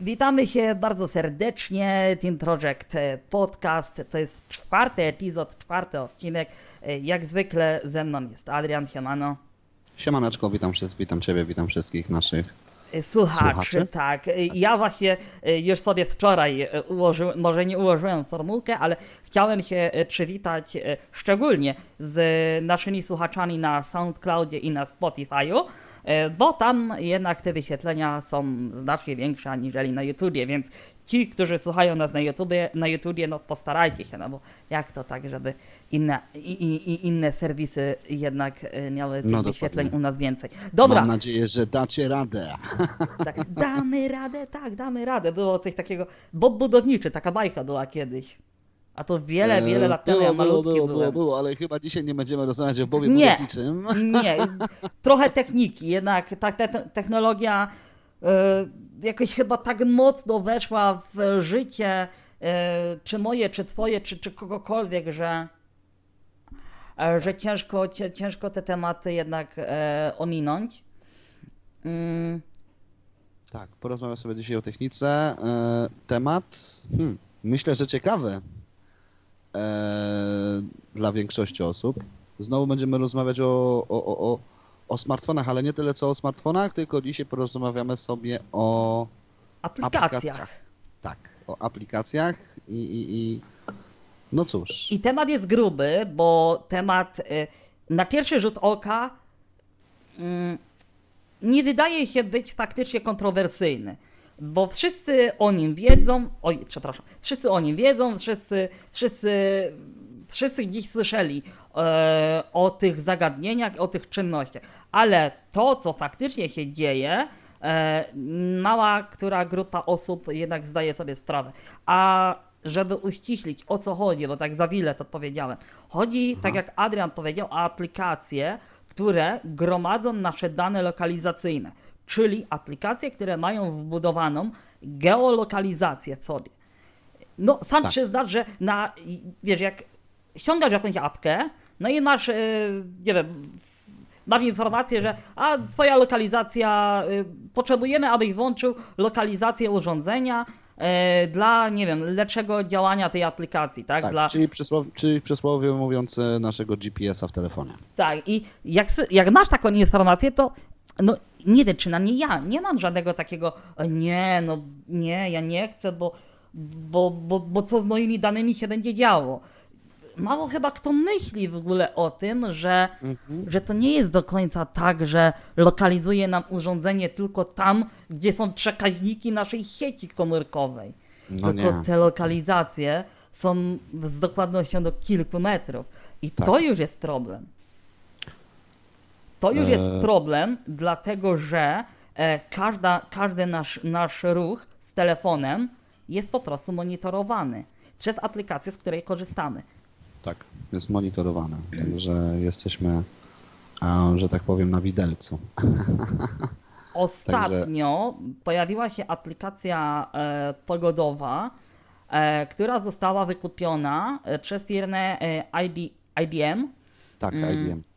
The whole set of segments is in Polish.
Witamy się bardzo serdecznie. Team Project e, Podcast. To jest czwarty epizod, czwarty odcinek. E, Jak zwykle ze mną jest Adrian Siemano. Siemaneczko, witam wszystkich, witam Ciebie, witam wszystkich naszych. E, Słuchaczy, Słuchaczy? tak. Ja właśnie już sobie wczoraj ułożyłem, może nie ułożyłem formułkę, ale chciałem się przywitać szczególnie z naszymi słuchaczami na SoundCloudzie i na Spotify'u, bo tam jednak te wyświetlenia są znacznie większe aniżeli na YouTubie, więc ci, którzy słuchają nas na YouTubie, na YouTubie no postarajcie się, no bo jak to tak, żeby inne, i, i, inne serwisy jednak e, miały tych No, wyświetleń u nas więcej. Dobra, Mam nadzieję, że dacie radę. tak, damy radę, tak, damy radę. Było coś takiego. Bob budowniczy, taka bajka była kiedyś. A to wiele, wiele lat temu, ja było, było, malutki było, było, byłem. było, ale chyba dzisiaj nie będziemy rozmawiać o Bobie Nie. budowniczym. Nie, trochę techniki, jednak ta te, technologia e, jakoś chyba tak mocno weszła w życie, e, czy moje, czy twoje, czy, czy kogokolwiek, że, e, że ciężko, ciężko te tematy jednak ominąć. Mm. Tak, porozmawiam sobie dzisiaj o technice. Temat, hmm, myślę, że ciekawy e, dla większości osób. Znowu będziemy rozmawiać o, o, o, o, o smartfonach, ale nie tyle co o smartfonach, tylko dzisiaj porozmawiamy sobie o Aplikacjach. aplikacjach. Tak, o aplikacjach i, i, i no cóż. I temat jest gruby, bo temat y, na pierwszy rzut oka mm, nie wydaje się być faktycznie kontrowersyjny. Bo wszyscy o nim wiedzą, oj, przepraszam, wszyscy o nim wiedzą, wszyscy, wszyscy, wszyscy gdzieś słyszeli e, o tych zagadnieniach, o tych czynnościach. Ale to, co faktycznie się dzieje, e, mała która grupa osób jednak zdaje sobie sprawę. A żeby uściślić o co chodzi, bo tak za wiele to powiedziałem. Chodzi, tak jak Adrian powiedział, o aplikacje, które gromadzą nasze dane lokalizacyjne, czyli aplikacje, które mają wbudowaną geolokalizację w sobie. No, sam Tak. przyznasz, że na, wiesz, jak ściągasz jakąś apkę, no i masz, e, nie wiem, masz informację, że a twoja lokalizacja, y, potrzebujemy, abyś włączył lokalizację urządzenia e, dla, nie wiem, lepszego działania tej aplikacji, tak? Tak, Dla, czyli, przysłow, czyli przysłowie mówiąc e, naszego GPS-a w telefonie. tak, i jak, jak masz taką informację, to no nie wiem, przynajmniej ja nie mam żadnego takiego, "O nie, no nie, ja nie chcę, bo, bo, bo, bo co z moimi danymi się będzie działo. Mało chyba kto myśli w ogóle o tym, że, że to nie jest do końca tak, że lokalizuje nam urządzenie tylko tam, gdzie są przekaźniki naszej sieci komórkowej. No tylko nie. te lokalizacje są z dokładnością do kilku metrów. I Tak. to już jest problem. To już E. jest problem, dlatego że e, każda, każdy nasz, nasz ruch z telefonem jest po prostu monitorowany przez aplikację, z której korzystamy. Tak, jest monitorowane, także jesteśmy, a, że tak powiem, na widelcu. Ostatnio pojawiła się aplikacja e, pogodowa, e, która została wykupiona e, przez firmę e, IB, IBM, Tak, Mm. IBM.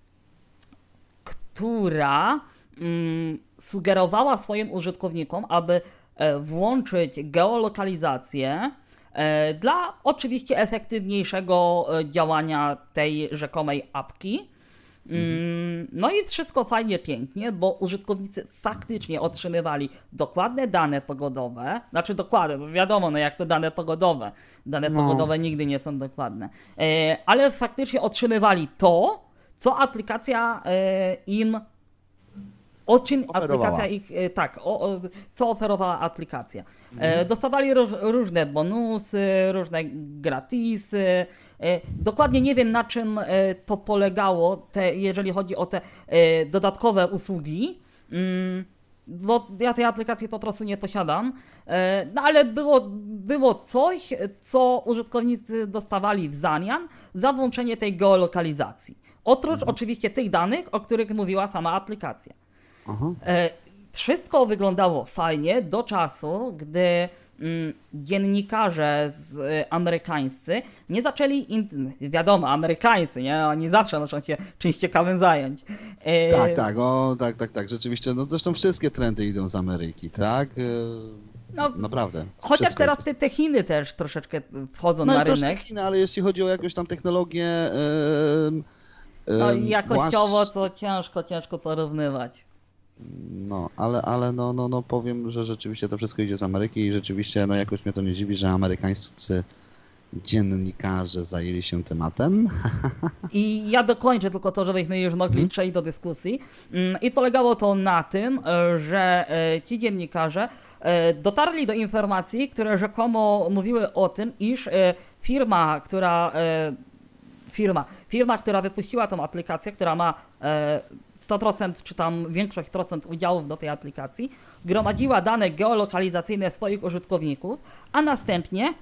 Która mm, sugerowała swoim użytkownikom, aby e, włączyć geolokalizację e, dla oczywiście efektywniejszego e, działania tej rzekomej apki. Mm, No i wszystko fajnie, pięknie, bo użytkownicy faktycznie otrzymywali dokładne dane pogodowe, znaczy dokładne, bo wiadomo, no jak to dane pogodowe. Dane No. pogodowe nigdy nie są dokładne. Ale faktycznie otrzymywali to, co aplikacja e, im o czym Oferowała. aplikacja ich, e, tak, o, o, co oferowała aplikacja. E, dostawali róż, różne bonusy, różne gratisy. Dokładnie nie wiem na czym to polegało, te, jeżeli chodzi o te dodatkowe usługi. Mm, bo ja tej aplikacji po prostu nie posiadam. No ale było, było coś, co użytkownicy dostawali w zamian za włączenie tej geolokalizacji. Oprócz oczywiście tych danych, o których mówiła sama aplikacja. E, wszystko wyglądało fajnie do czasu, gdy mm, dziennikarze z, e, amerykańscy nie zaczęli, in, wiadomo, amerykańscy, nie? Oni zawsze muszą się czymś ciekawym zająć. E, Tak, tak, o, tak, tak, tak, rzeczywiście, no zresztą wszystkie trendy idą z Ameryki, tak? E, No, Naprawdę. Chociaż Wszystko teraz te, te Chiny też troszeczkę wchodzą No na rynek. te Chiny, ale jeśli chodzi o jakąś tam technologię... No i jakościowo włas- to ciężko, ciężko porównywać. No, ale, ale no, no, no powiem, że rzeczywiście to wszystko idzie z Ameryki i rzeczywiście no jakoś mnie to nie dziwi, że amerykańscy dziennikarze zajęli się tematem. I ja dokończę tylko to, żebyśmy już mogli Mhm. przejść do dyskusji. Mm, I polegało to na tym, e, że e, ci dziennikarze e, dotarli do informacji, które rzekomo mówiły o tym, iż firma, która firma, firma, która wypuściła tą aplikację, która ma e, 100% czy tam większość procent udziałów do tej aplikacji, gromadziła dane geolokalizacyjne swoich użytkowników, a następnie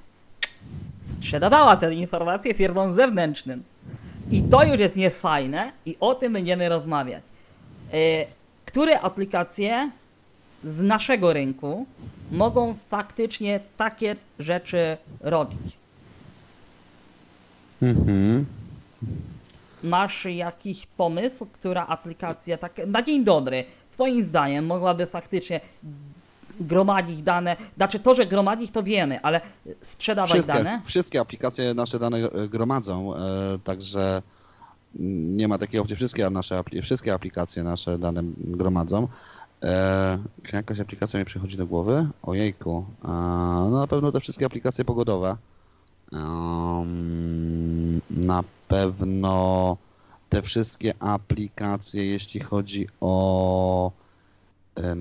sprzedawała te informacje firmom zewnętrznym. I to już jest niefajne i o tym będziemy rozmawiać. E, które aplikacje z naszego rynku mogą faktycznie takie rzeczy robić? Mhm. Masz jakiś pomysł, która aplikacja, tak na dzień dobry, twoim zdaniem mogłaby faktycznie gromadzić dane, znaczy to, że gromadzić to wiemy, ale sprzedawać Wszystkie, dane? wszystkie aplikacje nasze dane e, gromadzą, e, także nie ma takiej opcji. Wszystkie nasze wszystkie aplikacje nasze dane gromadzą. E, czy jakaś aplikacja mi przychodzi do głowy? Ojejku. E, no na pewno te wszystkie aplikacje pogodowe. Na pewno te wszystkie aplikacje, jeśli chodzi o e,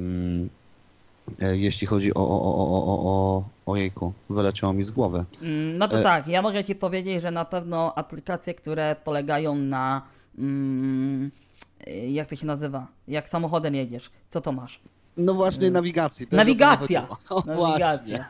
jeśli chodzi o, o, o, o, o, o, ojejku, wyleciało mi z głowy. Mm, No to E- tak, ja mogę ci powiedzieć, że na pewno aplikacje, które polegają na. Mm, jak to się nazywa? Jak samochodem jedziesz, co to masz? No właśnie, nawigacji. o to mi Nawigacja! O, Właśnie.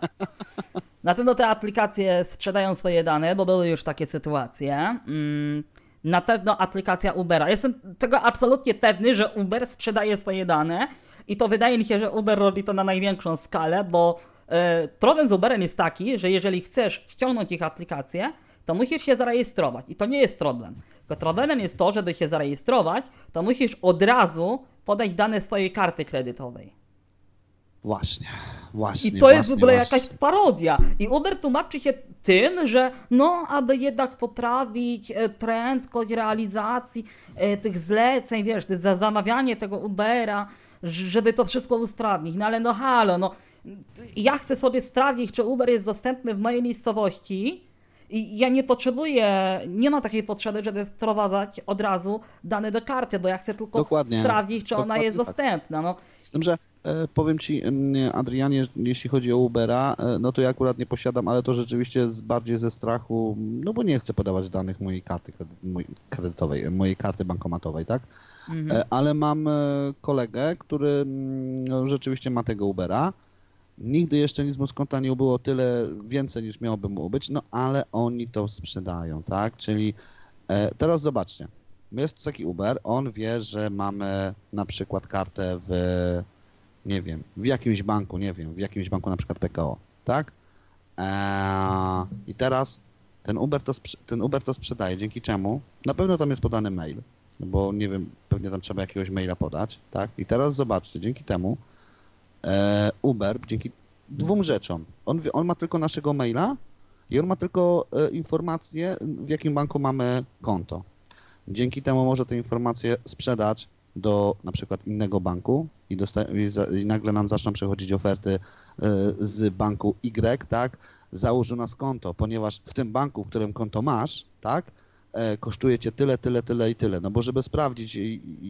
Na pewno te aplikacje sprzedają swoje dane, bo były już takie sytuacje. Mm, Na pewno aplikacja Ubera. Jestem tego absolutnie pewny, że Uber sprzedaje swoje dane i to wydaje mi się, że Uber robi to na największą skalę, bo e, problem z Uberem jest taki, że jeżeli chcesz ściągnąć ich aplikację, to musisz się zarejestrować i to nie jest problem. Tylko problemem jest to, żeby się zarejestrować, to musisz od razu podać dane swojej karty kredytowej. Właśnie, właśnie. I to jest w właśnie, ogóle właśnie. jakaś parodia. I Uber tłumaczy się tym, że no, aby jednak poprawić e, prędkość realizacji e, tych zleceń, wiesz, za zamawianie tego Ubera, żeby to wszystko usprawnić. No ale no halo, no ja chcę sobie sprawdzić, czy Uber jest dostępny w mojej miejscowości i ja nie potrzebuję, nie ma takiej potrzeby, żeby wprowadzać od razu dane do karty, bo ja chcę tylko Dokładnie. sprawdzić, czy ona Dokładnie jest tak. dostępna. No, Z tym, że powiem ci, Adrianie, jeśli chodzi o Ubera, e, no to ja akurat nie posiadam, ale to rzeczywiście bardziej ze strachu, no bo nie chcę podawać danych mojej karty kredytowej, e, mojej karty bankomatowej, tak? Mhm. E, Ale mam e, kolegę, który mm, no, rzeczywiście ma tego Ubera. Nigdy jeszcze nic mu z konta nie było tyle więcej niż miałoby mu być, no ale oni to sprzedają, tak? Czyli e, teraz zobaczcie. Jest taki Uber, on wie, że mamy na przykład kartę w, nie wiem, w jakimś banku, nie wiem, w jakimś banku na przykład PKO, tak? Eee, I teraz ten Uber, to ten Uber to sprzedaje, dzięki czemu? Na pewno tam jest podany mail, bo nie wiem, pewnie tam trzeba jakiegoś maila podać, tak? I teraz zobaczcie, dzięki temu e, Uber, dzięki dwóm rzeczom, on, on ma tylko naszego maila i on ma tylko e, informację, w jakim banku mamy konto. Dzięki temu może te informacje sprzedać do na przykład innego banku i, i, nagle nam zaczną przechodzić oferty e, z banku Y, tak? Załóż u nas konto, ponieważ w tym banku, w którym konto masz, tak? e, Kosztuje cię tyle, tyle, tyle i tyle. No bo żeby sprawdzić,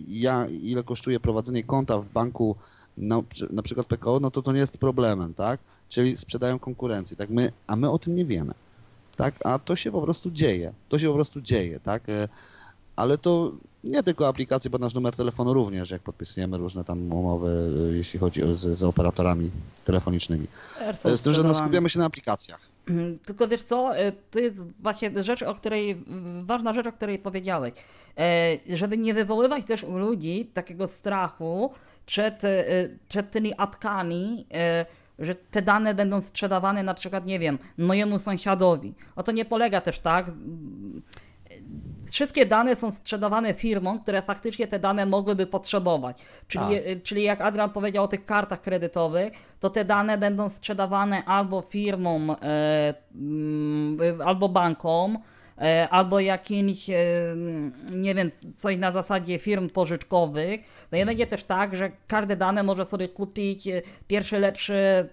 ja, ile kosztuje prowadzenie konta w banku, na, na przykład PKO, no to to nie jest problemem, tak? Czyli sprzedają konkurencji, tak? My, a my o tym nie wiemy, tak? A to się po prostu dzieje. To się po prostu dzieje, tak? E, ale to nie tylko aplikacje, bo nasz numer telefonu również, jak podpisujemy różne tam umowy, y, jeśli chodzi o, z, z operatorami telefonicznymi. są Z tym, że no, skupiamy się na aplikacjach. Mm, Tylko wiesz co, e, to jest właśnie rzecz, o której, ważna rzecz, o której powiedziałeś. Żeby nie wywoływać też u ludzi takiego strachu przed, przed tymi apkami, że te dane będą sprzedawane na przykład, nie wiem, mojemu sąsiadowi. O to nie polega też tak. Mm, wszystkie dane są sprzedawane firmom, które faktycznie te dane mogłyby potrzebować. Czyli, Tak. e, czyli jak Adrian powiedział o tych kartach kredytowych, to te dane będą sprzedawane albo firmom, e, mm, e, albo bankom, e, albo jakimś, e, nie wiem, coś na zasadzie firm pożyczkowych. No i będzie też tak, że każde dane może sobie kupić pierwszy lepszy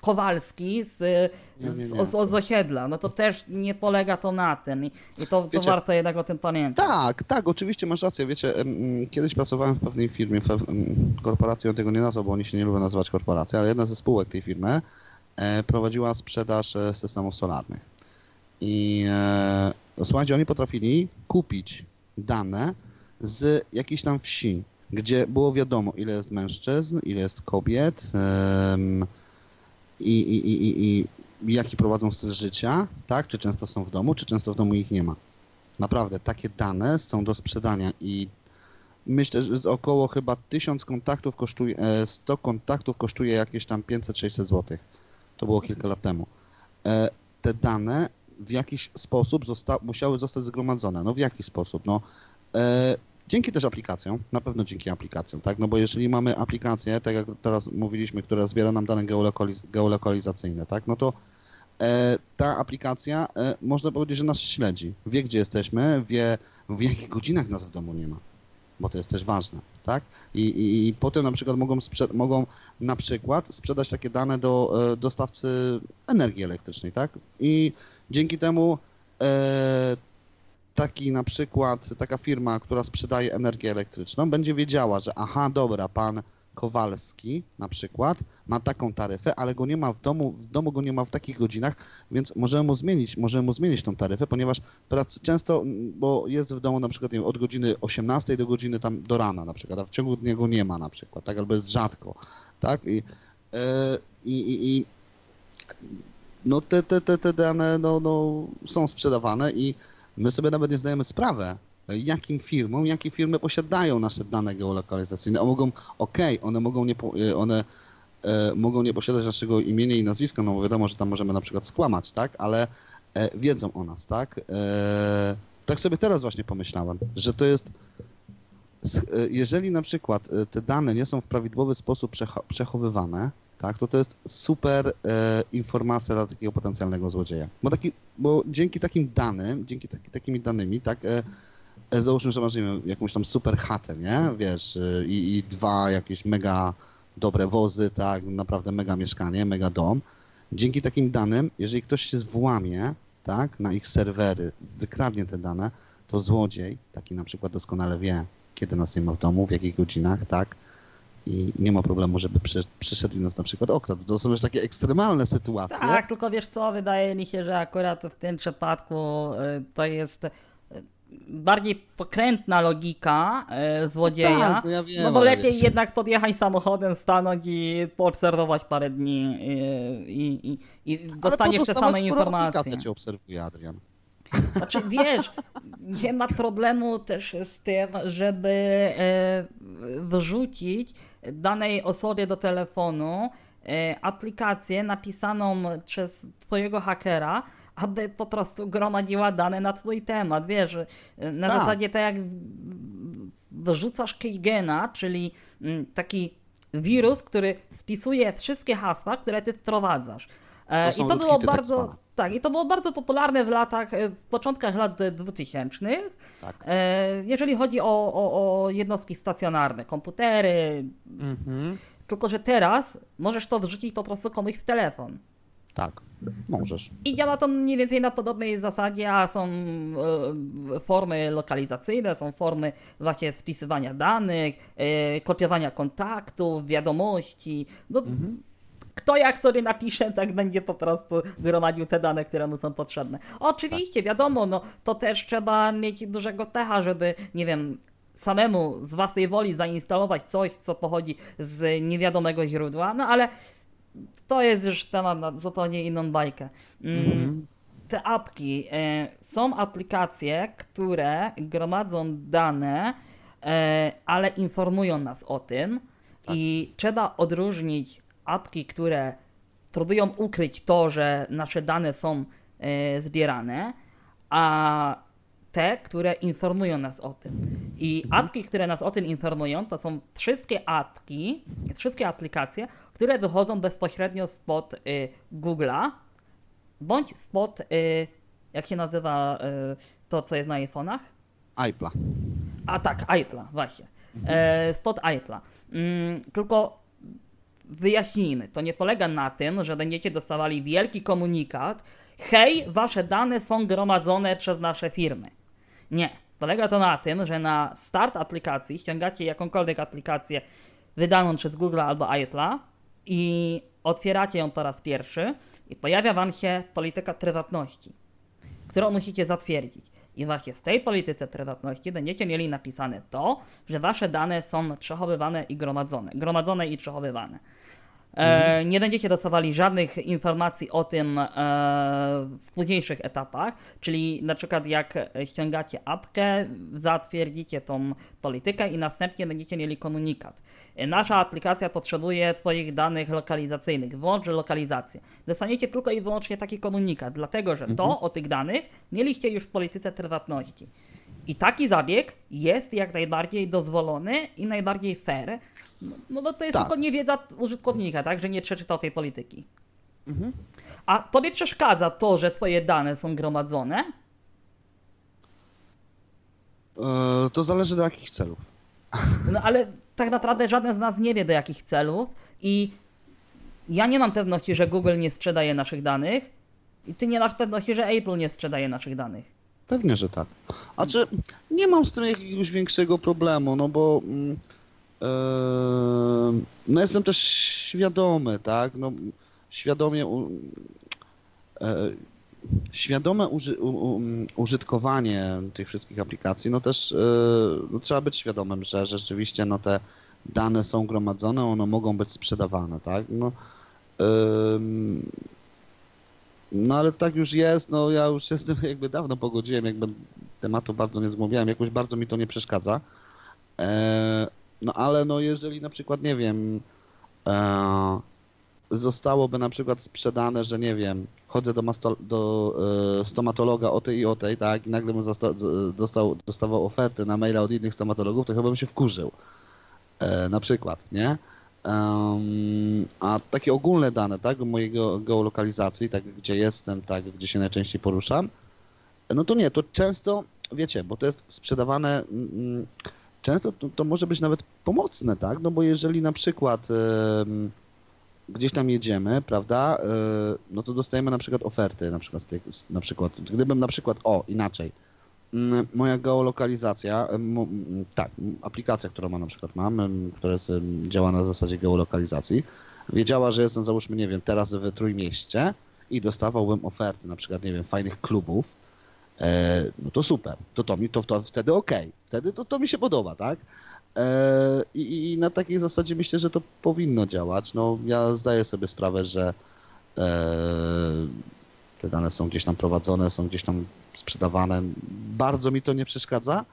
Kowalski z, Nie, nie, nie. z, z osiedla. No to też nie polega to na tym i, to, to Wiecie- warto jednak o tym pamiętać. Tak, tak, oczywiście masz rację. Wiecie, mm, kiedyś pracowałem w pewnej firmie, korporacji on tego nie nazwał, bo oni się nie lubią nazywać korporacją, ale jedna ze spółek tej firmy e, prowadziła sprzedaż e, systemów solarnych. I e, słuchajcie, oni potrafili kupić dane z jakiejś tam wsi, gdzie było wiadomo, ile jest mężczyzn, ile jest kobiet em, i, i, i, i, jaki prowadzą styl życia, tak? Czy często są w domu, czy często w domu ich nie ma. Naprawdę, takie dane są do sprzedania i myślę, że z około chyba 1000 kontaktów kosztuje, e, 100 kontaktów kosztuje jakieś tam 500-600 zł. To było kilka lat temu. E, Te dane w jakiś sposób zosta- musiały zostać zgromadzone. No w jaki sposób? No, e, dzięki też aplikacjom, na pewno dzięki aplikacjom, tak? No bo jeżeli mamy aplikację, tak jak teraz mówiliśmy, która zbiera nam dane geolokaliz- geolokalizacyjne, tak? No to e, ta aplikacja, e, można powiedzieć, że nas śledzi. Wie, gdzie jesteśmy, wie, w jakich godzinach nas w domu nie ma, bo to jest też ważne, tak? I, i, i potem na przykład mogą, mogą na przykład sprzedać takie dane do e, dostawcy energii elektrycznej, tak? I dzięki temu e, taki na przykład, taka firma, która sprzedaje energię elektryczną, będzie wiedziała, że aha, dobra, pan Kowalski na przykład ma taką taryfę, ale go nie ma w domu, w domu go nie ma w takich godzinach, więc możemy mu zmienić, możemy mu zmienić tą taryfę, ponieważ prac, często, bo jest w domu na przykład wiem, od godziny 18 do godziny tam do rana na przykład, a w ciągu dnia go nie ma na przykład, tak, albo jest rzadko, tak, i, e, i, i no te, te, te, te dane no, no, są sprzedawane i my sobie nawet nie zdajemy sprawy, jakim firmom, jakie firmy posiadają nasze dane geolokalizacyjne. Mogą, okej, one mogą nie, e, one e, mogą nie posiadać naszego imienia i nazwiska, no bo wiadomo, że tam możemy na przykład skłamać, tak, ale e, wiedzą o nas, tak. Tak sobie teraz właśnie pomyślałem, że to jest jeżeli na przykład te dane nie są w prawidłowy sposób przecho- przechowywane, tak, to to jest super e, informacja dla takiego potencjalnego złodzieja. Bo, taki, bo dzięki takim danym, dzięki taki, takimi danymi, tak, e, e, załóżmy, że masz wiem, jakąś tam super chatę, nie, wiesz, e, i, i dwa jakieś mega dobre wozy, tak, naprawdę mega mieszkanie, mega dom. Dzięki takim danym, jeżeli ktoś się włamie, tak, na ich serwery, wykradnie te dane, to złodziej, taki na przykład doskonale wie, kiedy nas nie ma w domu, w jakich godzinach, tak, i nie ma problemu, żeby przy, przyszedł i nas na przykład okradł. To są już takie ekstremalne sytuacje. Tak, tylko wiesz co, wydaje mi się, że akurat w tym przypadku y, to jest y, bardziej pokrętna logika y, złodzieja. tak, no ja wiem, no bo ale lepiej wiesz. jednak podjechać samochodem, stanąć i poobserwować parę dni i, i, i Ale dostaniesz te same informacje. aplikacja cię obserwuje, Adrian. Znaczy, wiesz, nie ma problemu też z tym, żeby wyrzucić danej osobie do telefonu e, aplikację napisaną przez twojego hakera, aby po prostu gromadziła dane na twój temat, wiesz, e, na Tak. zasadzie tak jak wyrzucasz Keygena, czyli mm, taki wirus, który spisuje wszystkie hasła, które ty wprowadzasz. E, To I to było bardzo. Tak, i to było bardzo popularne w latach, e, w początkach lat 2000. Tak. E, jeżeli chodzi o, o, o jednostki stacjonarne, komputery, Mhm. tylko że teraz możesz to wrzucić po prostu komuś w telefon. Tak, możesz. I działa to mniej więcej na podobnej zasadzie, a są e, formy lokalizacyjne, są formy właśnie spisywania danych, e, kopiowania kontaktów, wiadomości. No, Kto jak sobie napisze, tak będzie po prostu gromadził te dane, które mu są potrzebne. Oczywiście, wiadomo, no to też trzeba mieć dużego pecha, żeby, nie wiem, samemu z własnej woli zainstalować coś, co pochodzi z niewiadomego źródła, no ale to jest już temat na zupełnie inną bajkę. Mm, Te apki, e, są aplikacje, które gromadzą dane, e, ale informują nas o tym i trzeba odróżnić apki, które próbują ukryć to, że nasze dane są e, zbierane, a te, które informują nas o tym. I apki, które nas o tym informują, to są wszystkie apki, wszystkie aplikacje, które wychodzą bezpośrednio spod y, Google'a, bądź spod, y, jak się nazywa y, to, co jest na iPhone'ach? iPla. A tak, iPla, właśnie. E, spod iPla. Mm, tylko wyjaśnijmy, to nie polega na tym, że będziecie dostawali wielki komunikat, hej, wasze dane są gromadzone przez nasze firmy. Nie. Polega to na tym, że na start aplikacji ściągacie jakąkolwiek aplikację wydaną przez Google albo iPla i otwieracie ją po raz pierwszy i pojawia wam się polityka prywatności, którą musicie zatwierdzić. I właśnie w tej polityce prywatności będziecie mieli napisane to, że wasze dane są przechowywane i gromadzone. Gromadzone i przechowywane. E, nie będziecie dostawali żadnych informacji o tym e, w późniejszych etapach, czyli na przykład jak ściągacie apkę, zatwierdzicie tą politykę i następnie będziecie mieli komunikat. E, Nasza aplikacja potrzebuje Twoich danych lokalizacyjnych, włącz lokalizację. Dostaniecie tylko i wyłącznie taki komunikat, dlatego że to o tych danych mieliście już w polityce prywatności. I taki zabieg jest jak najbardziej dozwolony i najbardziej fair, no, no bo to jest Tak. tylko niewiedza użytkownika, tak, że nie przeczytał tej polityki. A tobie przeszkadza to, że twoje dane są gromadzone? E, to zależy do jakich celów. No ale tak naprawdę żaden z nas nie wie do jakich celów i ja nie mam pewności, że Google nie sprzedaje naszych danych i ty nie masz pewności, że Apple nie sprzedaje naszych danych. Pewnie, że tak. A czy nie mam z tym jakiegoś większego problemu, no bo mm, no jestem też świadomy, tak? No, świadomie e, świadome uży, u, u, użytkowanie tych wszystkich aplikacji, no też e, no, trzeba być świadomym, że rzeczywiście no, te dane są gromadzone, one mogą być sprzedawane, tak? No, no ale tak już jest, no ja już się z tym jakby dawno pogodziłem, jakby tematu bardzo nie zgłębiałem, jakoś bardzo mi to nie przeszkadza. No ale no jeżeli na przykład, nie wiem, e, zostałoby na przykład sprzedane, że nie wiem, chodzę do, masto, do e, stomatologa o tej i o tej, tak, i nagle bym dostał, dostawał oferty na maila od innych stomatologów, to chyba bym się wkurzył. E, na przykład, nie? Em, a takie ogólne dane, tak, mojego geolokalizacji, tak, gdzie jestem, tak, gdzie się najczęściej poruszam, no to nie, to często, wiecie, bo to jest sprzedawane, mm, często to, to może być nawet pomocne, tak, no bo jeżeli na przykład gdzieś tam jedziemy, prawda, e, no to dostajemy na przykład oferty, na przykład, na przykład, gdybym na przykład, o, inaczej, Moja geolokalizacja, m, tak, aplikacja, którą na przykład mam, która jest, działa na zasadzie geolokalizacji, wiedziała, że jestem załóżmy, nie wiem, teraz w Trójmieście i dostawałbym oferty na przykład, nie wiem, fajnych klubów, e, no to super, to, to mi to, to wtedy okej, wtedy to, to mi się podoba, tak? E, i, I na takiej zasadzie myślę, że to powinno działać. No, ja zdaję sobie sprawę, że e, te dane są gdzieś tam prowadzone, są gdzieś tam sprzedawane. Bardzo mi to nie przeszkadza.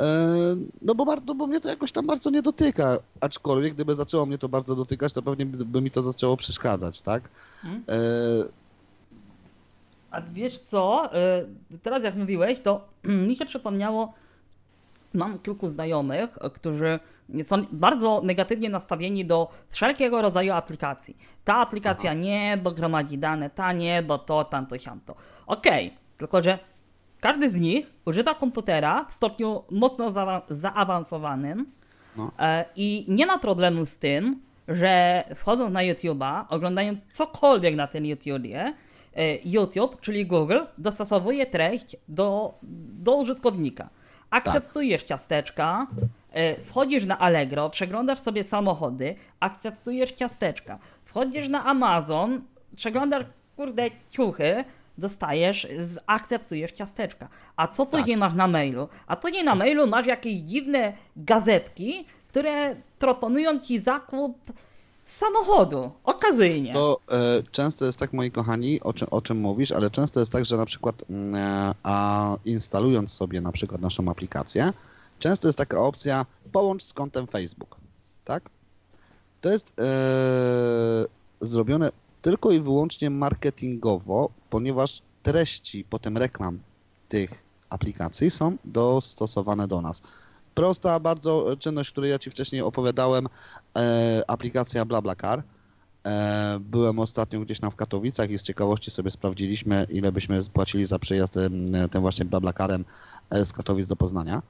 E, No bo, bardzo, bo mnie to jakoś tam bardzo nie dotyka. Aczkolwiek gdyby zaczęło mnie to bardzo dotykać, to pewnie by, by mi to zaczęło przeszkadzać, tak? Mhm. A wiesz co, y, teraz jak mówiłeś, to mi się przypomniało, mam kilku znajomych, którzy są bardzo negatywnie nastawieni do wszelkiego rodzaju aplikacji. Ta aplikacja nie, bo gromadzi dane, ta nie, bo to, tamto, siamto. Okej, tylko że każdy z nich używa komputera w stopniu mocno zaawa- zaawansowanym No. e, i nie ma problemu z tym, że wchodząc na YouTube'a, oglądają cokolwiek na tym YouTubie, YouTube, czyli Google, dostosowuje treść do, do użytkownika. Akceptujesz ciasteczka, e, wchodzisz na Allegro, przeglądasz sobie samochody, akceptujesz ciasteczka. Wchodzisz na Amazon, przeglądasz, kurde, ciuchy, dostajesz, akceptujesz ciasteczka. A co później masz na mailu? A później na mailu masz jakieś dziwne gazetki, które proponują ci zakup samochodu, okazyjnie. To e, często jest tak, moi kochani, o czym, o czym mówisz, ale często jest tak, że na przykład mm, e, a instalując sobie na przykład naszą aplikację, często jest taka opcja połącz z kontem Facebook, tak? To jest e, zrobione tylko i wyłącznie marketingowo, ponieważ treści potem reklam tych aplikacji są dostosowane do nas. Prosta bardzo czynność, której ja Ci wcześniej opowiadałem, e, aplikacja BlaBlaCar. E, byłem ostatnio gdzieś tam w Katowicach i z ciekawości sobie sprawdziliśmy, ile byśmy płacili za przejazd em, tym właśnie BlaBlaCarem e, z Katowic do Poznania.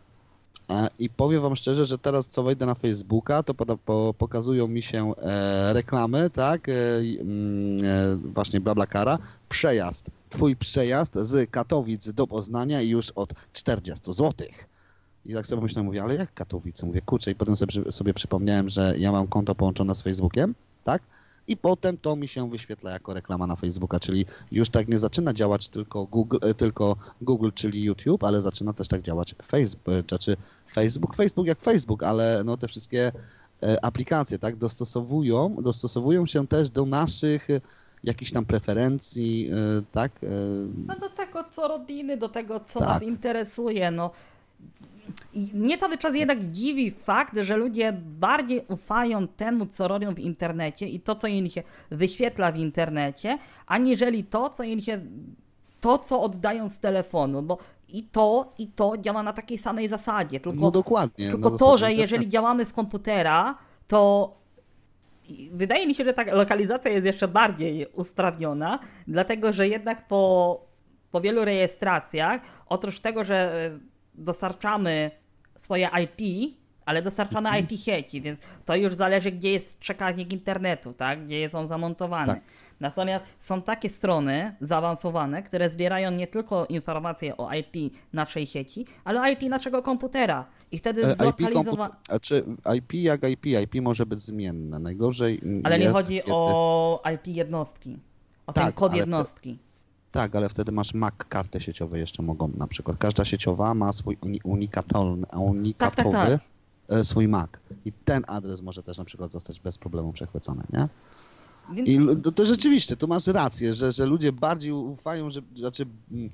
E, I powiem Wam szczerze, że teraz co wejdę na Facebooka, to poda, po, pokazują mi się e, reklamy, tak, e, mm, e, właśnie BlaBlaCara, przejazd, Twój przejazd z Katowic do Poznania już od 40 zł. I tak sobie myślałem, mówię, ale jak Katowice? Mówię, kurczę, i potem sobie, sobie przypomniałem, że ja mam konto połączone z Facebookiem, tak? I potem to mi się wyświetla jako reklama na Facebooka, czyli już tak nie zaczyna działać tylko Google, e, tylko Google czyli YouTube, ale zaczyna też tak działać Facebook, znaczy Facebook, Facebook jak Facebook, ale no te wszystkie e, aplikacje, tak, dostosowują, dostosowują się też do naszych e, jakichś tam preferencji, e, tak, e, No do tego, co robimy, do tego, co Tak. nas interesuje, no. I mnie cały czas jednak dziwi fakt, że ludzie bardziej ufają temu, co robią w internecie i to, co im się wyświetla w internecie, aniżeli to, co im się. to, co oddają z telefonu, bo i to, i to działa na takiej samej zasadzie. Tylko, no dokładnie. tylko to, że jeżeli działamy z komputera, to wydaje mi się, że ta lokalizacja jest jeszcze bardziej usprawniona, dlatego że jednak po, po wielu rejestracjach, oprócz tego, że e, dostarczamy swoje IP, ale dostarczamy Mhm. IP sieci, więc to już zależy, gdzie jest przekaźnik internetu, tak? gdzie jest on zamontowany. Tak. Natomiast są takie strony zaawansowane, które zbierają nie tylko informacje o IP naszej sieci, ale o IP naszego komputera. I wtedy E, zlokalizowane. znaczy IP jak IP, IP może być zmienne. Najgorzej Ale nie jest, chodzi kiedy- o IP jednostki. O ten Tak, kod ale to- jednostki. Tak, ale wtedy masz MAC karty sieciowe jeszcze mogą na przykład. Każda sieciowa ma swój uni- unikatolny, unikatowy tak, tak. e, swój MAC. I ten adres może też na przykład zostać bez problemu przechwycony, nie? Więc I to, to rzeczywiście, tu masz rację, że, że ludzie bardziej ufają, że, znaczy, mm,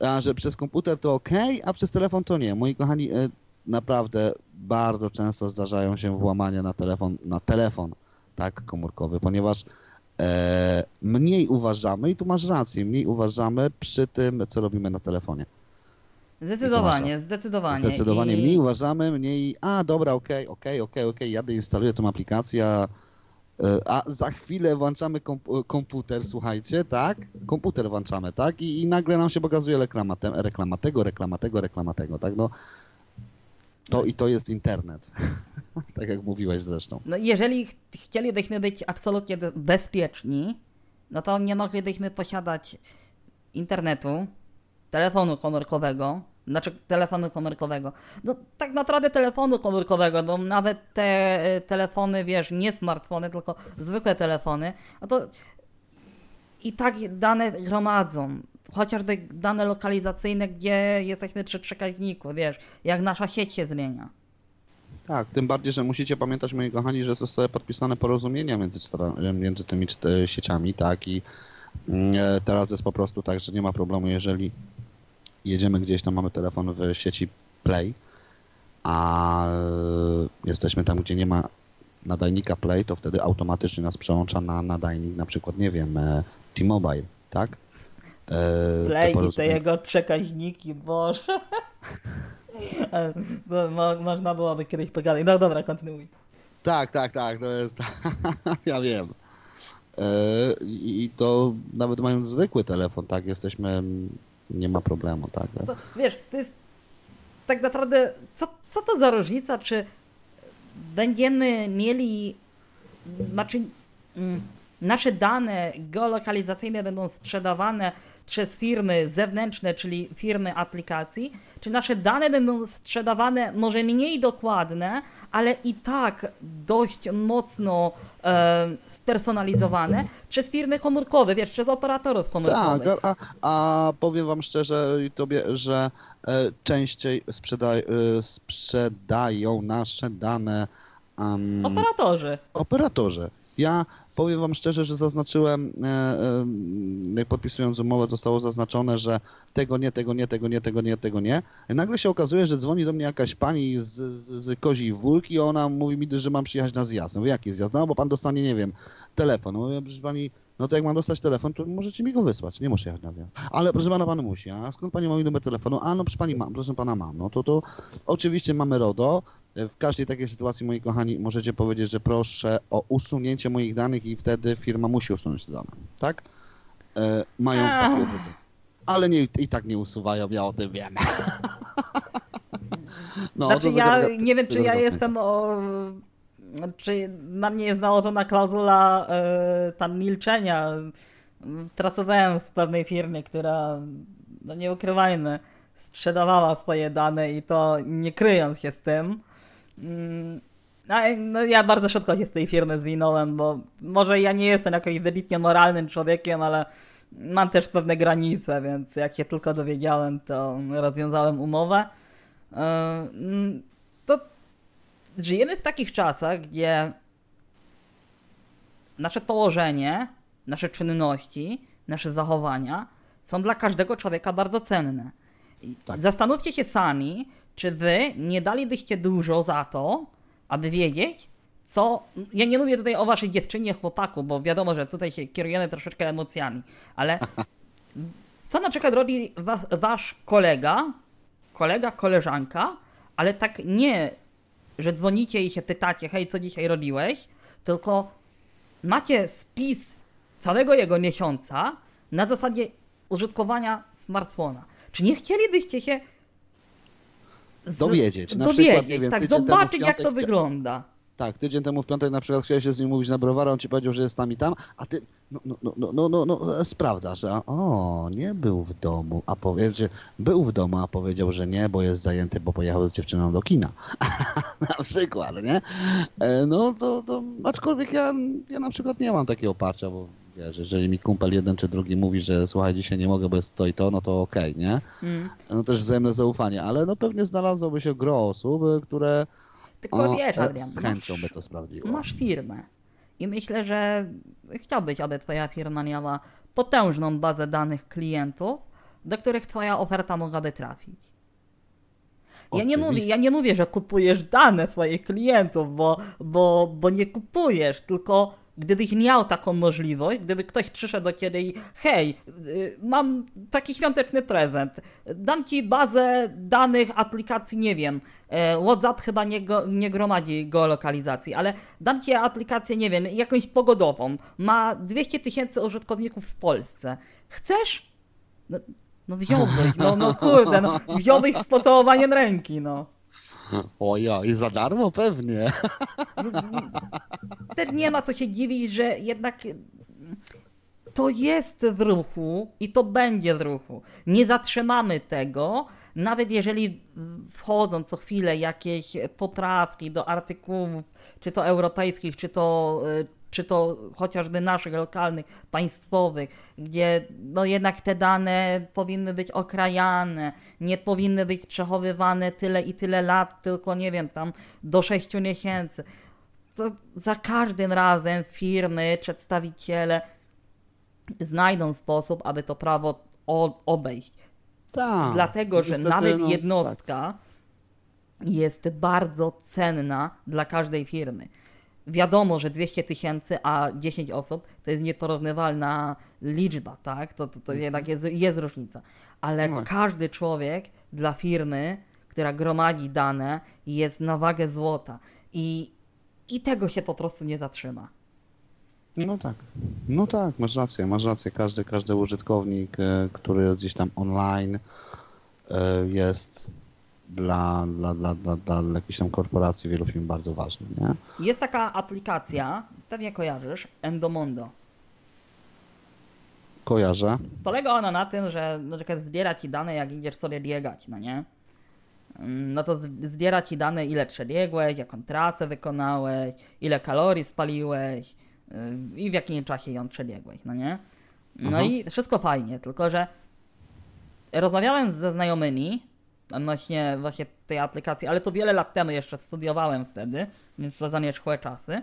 a, że przez komputer to ok, a przez telefon to nie. Moi kochani, e, naprawdę bardzo często zdarzają się włamania na telefon, na telefon, tak, komórkowy, ponieważ mniej uważamy, i tu masz rację, mniej uważamy przy tym, co robimy na telefonie. zdecydowanie, zdecydowanie. Zdecydowanie I... mniej uważamy, mniej, a dobra, okej, okej, okej, okej, jadę, instaluję tą aplikację, a, e, za chwilę włączamy komp- komputer, słuchajcie, tak? Komputer włączamy, tak? I, I nagle nam się pokazuje reklama, reklama tego, reklama tego, reklama tego, tak? No, to i to jest internet, tak jak mówiłeś zresztą. No, jeżeli ch- chcielibyśmy być absolutnie bezpieczni, no to nie moglibyśmy posiadać internetu, telefonu komórkowego, znaczy telefonu komórkowego. No tak naprawdę telefonu komórkowego, no nawet te e, telefony, wiesz, nie smartfony, tylko zwykłe telefony, no to i tak dane gromadzą. Chociażby dane lokalizacyjne, gdzie jesteśmy przy przekaźniku, wiesz, jak nasza sieć się zmienia. Tak, tym bardziej, że musicie pamiętać, moi kochani, że zostały podpisane porozumienia między, między tymi sieciami, tak, i mm, e, teraz jest po prostu tak, że nie ma problemu, jeżeli jedziemy gdzieś, tam mamy telefon w sieci Play, a e, jesteśmy tam, gdzie nie ma nadajnika Play, to wtedy automatycznie nas przełącza na nadajnik, na przykład, nie wiem, e, T-Mobile, tak? E, Play i te jego przekaźniki, boże. E, mo, można byłoby kiedyś pogadać. No dobra, kontynuuj. Tak, tak, tak, to jest. ja wiem. E, I i to nawet mając zwykły telefon, tak, jesteśmy. Nie ma problemu, tak. To, wiesz, to jest tak naprawdę, co, co to za różnica, czy będziemy mieli, znaczy mm, nasze dane geolokalizacyjne będą sprzedawane przez firmy zewnętrzne, czyli firmy aplikacji, czy nasze dane będą sprzedawane może mniej dokładne, ale i tak dość mocno e, spersonalizowane przez firmy komórkowe, wiesz, przez operatorów komórkowych. Tak, a, a powiem wam szczerze i tobie, że e, częściej sprzeda, e, sprzedają nasze dane em, Operatorzy. operatorzy. Ja powiem wam szczerze, że zaznaczyłem, e, e, jak podpisując umowę zostało zaznaczone, że tego nie, tego nie, tego nie, tego nie, tego nie. Nagle się okazuje, że dzwoni do mnie jakaś pani z, z, z Kozi Wólk i ona mówi mi, że mam przyjechać na zjazd. No jaki zjazd? No bo pan dostanie, nie wiem, telefon. Mówię, proszę pani, no to jak mam dostać telefon, to możecie mi go wysłać, nie muszę jechać na wjazd. Ale proszę pana, pan musi, a skąd pani ma mój numer telefonu? A no proszę pani mam, proszę pana mam. No to to oczywiście mamy RODO. W każdej takiej sytuacji, moi kochani, możecie powiedzieć, że proszę o usunięcie moich danych i wtedy firma musi usunąć te dane, tak? E, mają Ach. takie wybór. Ale nie, i tak nie usuwają, ja o tym wiem. No, Znaczy ja tego- nie wiem, czy ja jestem o... Czy na mnie jest nałożona klauzula e, tam milczenia. Pracowałem w pewnej firmie, która, no nie ukrywajmy, sprzedawała swoje dane i to nie kryjąc się z tym. Mm, No, ja bardzo szybko się z tej firmy zwinąłem, bo może ja nie jestem jakoś wybitnie moralnym człowiekiem, ale mam też pewne granice, więc jak się tylko dowiedziałem, to rozwiązałem umowę. To żyjemy w takich czasach, gdzie nasze położenie, nasze czynności, nasze zachowania są dla każdego człowieka bardzo cenne. Tak. Zastanówcie się sami, czy wy nie dalibyście dużo za to, aby wiedzieć, co. Ja nie mówię tutaj o waszej dziewczynie, chłopaku, bo wiadomo, że tutaj się kierujemy troszeczkę emocjami, ale co na przykład robi was, wasz kolega, kolega, koleżanka, ale tak nie, że dzwonicie i się pytacie, hej, co dzisiaj robiłeś, tylko macie spis całego jego miesiąca na zasadzie użytkowania smartfona. Czy nie chcielibyście się z- Dowiedzieć. Na dowiedzieć, przykład, nie wiem, tak, zobaczyć jak to wygląda. Tak, tydzień temu w piątek na przykład chciałeś się z nim mówić na browara, on ci powiedział, że jest tam i tam, a ty no, no, no, no, no, no, e, sprawdzasz, a o, nie był w domu, a powie, że był w domu, a powiedział, że nie, bo jest zajęty, bo pojechał z dziewczyną do kina. na przykład, nie? E, No to, to aczkolwiek ja, ja na przykład nie mam takiego oparcia, bo wiesz, jeżeli mi kumpel jeden czy drugi mówi, że słuchaj, dzisiaj nie mogę, bo jest to i to, no to okej, nie? Mm. No też wzajemne zaufanie, ale no pewnie znalazłoby się gro osób, e, które Tylko o, wiesz, e, Adrian, z chęcią masz- by to sprawdziło. Masz firmę. I myślę, że chciałbyś, aby twoja firma miała potężną bazę danych klientów, do których twoja oferta mogłaby trafić. Ja nie, mówię, ja nie mówię, że kupujesz dane swoich klientów, bo, bo, bo nie kupujesz, tylko gdybyś miał taką możliwość, gdyby ktoś przyszedł do ciebie i hej, y, mam taki świąteczny prezent, dam ci bazę danych aplikacji, nie wiem, e, WhatsApp chyba nie, go, nie gromadzi geolokalizacji, ale dam ci aplikację, nie wiem, jakąś pogodową, ma 200 tysięcy użytkowników w Polsce. Chcesz? No, no wziąłbyś, no, no kurde, no wziąłbyś z pocałowaniem ręki, no. Ojo, i za darmo pewnie. No Też nie ma co się dziwić, że jednak to jest w ruchu i to będzie w ruchu. Nie zatrzymamy tego, nawet jeżeli wchodzą co chwilę jakieś poprawki do artykułów, czy to europejskich, czy to, y, czy to chociażby naszych lokalnych, państwowych, gdzie no jednak te dane powinny być okrajane, nie powinny być przechowywane tyle i tyle lat, tylko nie wiem, tam do 6 miesięcy to za każdym razem firmy, przedstawiciele znajdą sposób, aby to prawo obejść. Tak. Dlatego, że nawet no, tak. jednostka jest bardzo cenna dla każdej firmy. Wiadomo, że 200 tysięcy, a 10 osób to jest nieporównywalna liczba, tak? To, to, to jednak jest, jest różnica. Ale No. każdy człowiek dla firmy, która gromadzi dane, jest na wagę złota. I, i tego się po prostu nie zatrzyma. No tak. No tak, masz rację, masz rację. Każdy, każdy użytkownik, e, który jest gdzieś tam online, e, jest dla, dla, dla, dla, dla jakiejś tam korporacji wielu firm bardzo ważny, nie? Jest taka aplikacja, pewnie kojarzysz, Endomondo. Kojarzę. Polega ona na tym, że zbiera ci dane, jak idziesz sobie biegać, no nie? Mm, No to zbiera ci dane, ile przebiegłeś, jaką trasę wykonałeś, ile kalorii spaliłeś yy, i w jakim czasie ją przebiegłeś, no nie? No Aha. i wszystko fajnie, tylko że rozmawiałem ze znajomymi odnośnie właśnie tej aplikacji, ale to wiele lat temu jeszcze studiowałem wtedy, więc to zamierzchłe czasy.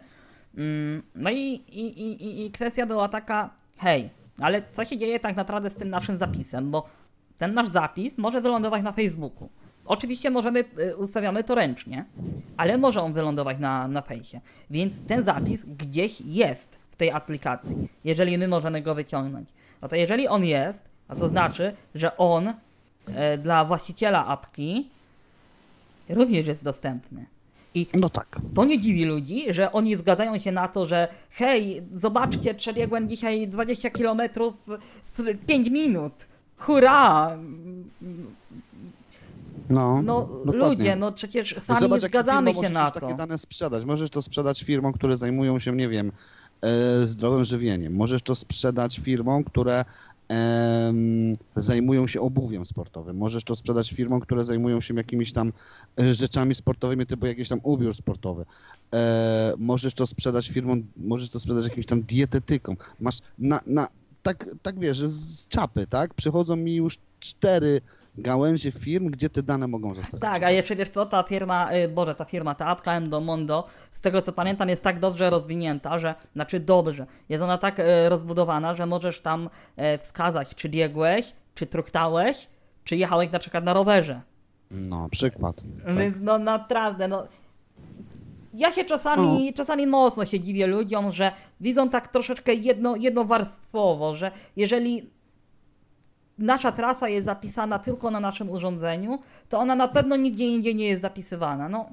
Mm, No i, i, i, i- kwestia była taka, hej, ale co się dzieje tak naprawdę z tym naszym zapisem, bo ten nasz zapis może wylądować na Facebooku. Oczywiście możemy, y, ustawiamy to ręcznie, ale może on wylądować na, na fejsie. Więc ten zapis gdzieś jest w tej aplikacji, jeżeli my możemy go wyciągnąć. No to jeżeli on jest, a to znaczy, że on dla właściciela apki również jest dostępny. I No tak. to nie dziwi ludzi, że oni zgadzają się na to, że hej, zobaczcie, przebiegłem dzisiaj 20 km w 5 minut. Hurra! No, No ludzie, no przecież sami Zobacz, zgadzamy się na takie to. dane sprzedać. Możesz to sprzedać firmom, które zajmują się, nie wiem, e, zdrowym żywieniem. Możesz to sprzedać firmom, które zajmują się obuwiem sportowym. Możesz to sprzedać firmom, które zajmują się jakimiś tam e, rzeczami sportowymi, typu jakiś tam ubiór sportowy. E, możesz to sprzedać firmom, możesz to sprzedać jakimś tam dietetykom. Masz na, na tak, tak wiesz, z czapy, tak? Przychodzą mi już cztery gałęzie firm, gdzie te dane mogą zostać. Tak, a jeszcze wiesz co, ta firma, y, Boże, ta firma, ta apka Endomondo, z tego co pamiętam, jest tak dobrze rozwinięta, że, znaczy dobrze, jest ona tak y, rozbudowana, że możesz tam y, wskazać, czy biegłeś, czy truchtałeś, czy jechałeś na przykład na rowerze. No, przykład. Tak. Więc no naprawdę, no. Ja się czasami, czasami mocno się dziwię ludziom, że widzą tak troszeczkę jedno, jednowarstwowo, że jeżeli nasza trasa jest zapisana tylko na naszym urządzeniu, to ona na pewno nigdzie indziej nie jest zapisywana. No,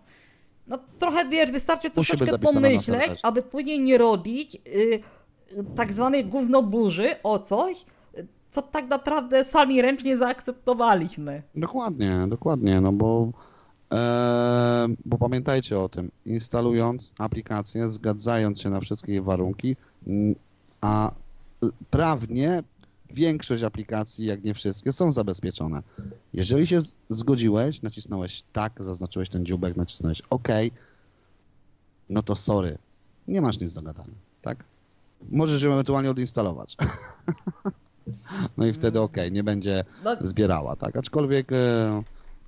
no trochę wiesz, wystarczy Musi troszeczkę pomyśleć, aby później nie robić y, y, tak zwanej gównoburzy o coś, co tak naprawdę sami ręcznie zaakceptowaliśmy. Dokładnie, dokładnie, no bo, e, bo pamiętajcie o tym, instalując aplikację, zgadzając się na wszystkie warunki, mm, a prawnie większość aplikacji, jak nie wszystkie, są zabezpieczone. Jeżeli się zgodziłeś, nacisnąłeś tak, zaznaczyłeś ten dziubek, nacisnąłeś OK, no to sorry, nie masz nic do gadania, tak? Możesz ją ewentualnie odinstalować. No i wtedy OK, nie będzie No, zbierała, tak? Aczkolwiek e,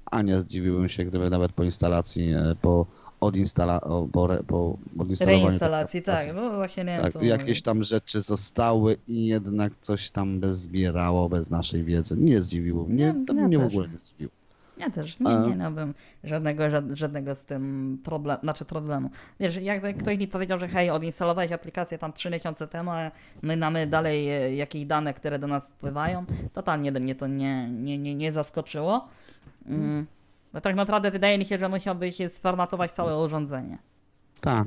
a nie zdziwiłbym się, gdyby nawet po instalacji, e, po odinstala, o, po, re, po odinstalowaniu Reinstalacji, takiej tak. aplikacji, No właśnie nie tak, jakieś tam rzeczy zostały i jednak coś tam bez zbierało, bez naszej wiedzy. Nie zdziwiło mnie, Nie, to ja mnie w też. ogóle nie zdziwiło. Ja też nie, nie miałbym żadnego, żad- żadnego z tym problemu, znaczy problemu. Wiesz, jakby ktoś mi powiedział, że hej, odinstalowałeś aplikację tam 3 miesiące temu, a my mamy dalej e, jakieś dane, które do nas wpływają, totalnie mnie to nie, nie, nie, nie zaskoczyło. Mm. No tak naprawdę wydaje mi się, że musiałbyś sformatować całe urządzenie, Tak,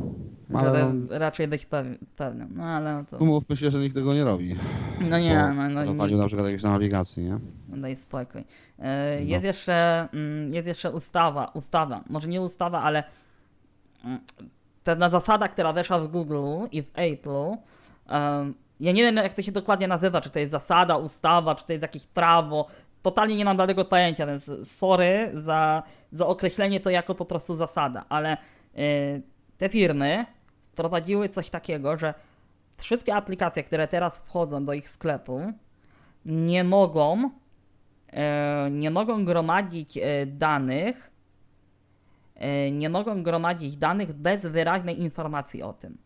ale żeby raczej być pew- pewnym. No ale to... umówmy się, że nikt tego nie robi. No nie, no, no nikt. na przykład jakieś tam aplikacje, nie? No Daj spokój. E, Jest, jeszcze, mm, jest jeszcze ustawa, ustawa, może nie ustawa, ale mm, pewna zasada, która weszła w Google i w Apple'u. Ja nie wiem, jak to się dokładnie nazywa, czy to jest zasada, ustawa, czy to jest jakieś prawo. Totalnie nie mam daleko pojęcia, więc sorry za, za określenie to jako po prostu zasada, ale e, te firmy wprowadziły coś takiego, że wszystkie aplikacje, które teraz wchodzą do ich sklepu, nie mogą e, nie mogą gromadzić e, danych e, nie mogą gromadzić danych bez wyraźnej informacji o tym.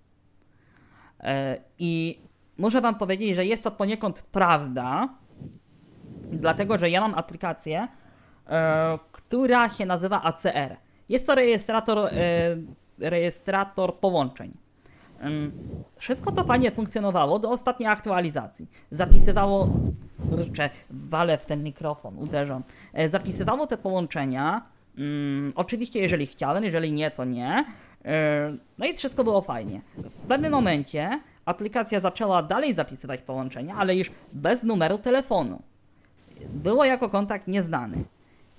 E, I muszę wam powiedzieć, że jest to poniekąd prawda, dlatego że ja mam aplikację, e, która się nazywa ACR. Jest to rejestrator, e, rejestrator połączeń. Wszystko to fajnie funkcjonowało do ostatniej aktualizacji. Zapisywało. Kurczę, walę w ten mikrofon, uderzam. E, Zapisywało te połączenia. ym, oczywiście, jeżeli chciałem, jeżeli nie, to nie. E, No i wszystko było fajnie. W pewnym momencie aplikacja zaczęła dalej zapisywać połączenia, ale już bez numeru telefonu. Było jako kontakt nieznany.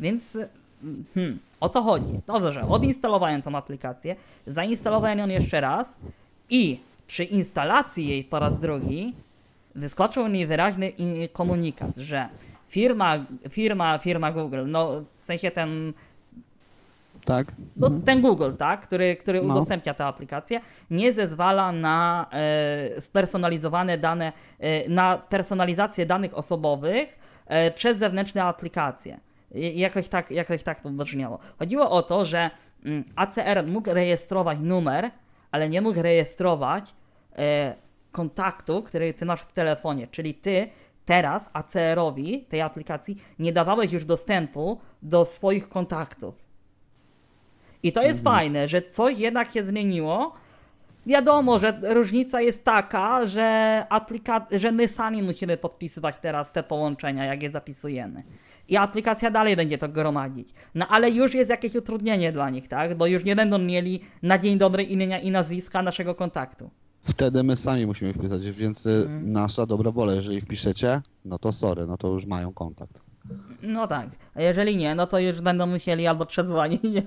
Więc hmm, o co chodzi? Dobrze, odinstalowałem tą aplikację, zainstalowałem ją jeszcze raz i przy instalacji jej po raz drugi wyskoczył mi wyraźny komunikat, że firma, firma, firma Google, no w sensie ten, Tak? no, ten Google, tak, który, który No. udostępnia tę aplikację, nie zezwala na e, spersonalizowane dane, e, na personalizację danych osobowych przez zewnętrzne aplikacje. I- Jakoś tak, jakoś tak to brzmiało. Chodziło o to, że mm, ACR mógł rejestrować numer, ale nie mógł rejestrować e, kontaktu, który ty masz w telefonie. Czyli ty teraz ACR-owi, tej aplikacji, nie dawałeś już dostępu do swoich kontaktów. I to jest fajne, że coś jednak się zmieniło, Wiadomo, że różnica jest taka, że, aplika- że my sami musimy podpisywać teraz te połączenia, jak je zapisujemy. I aplikacja dalej będzie to gromadzić. No ale już jest jakieś utrudnienie dla nich, tak? Bo już nie będą mieli na dzień dobry imienia i nazwiska naszego kontaktu. Wtedy my sami musimy wpisać, więc y, nasza dobra wola, jeżeli wpiszecie, no to sorry, no to już mają kontakt. No tak, a jeżeli nie, no to już będą musieli albo przedzwonić, nie,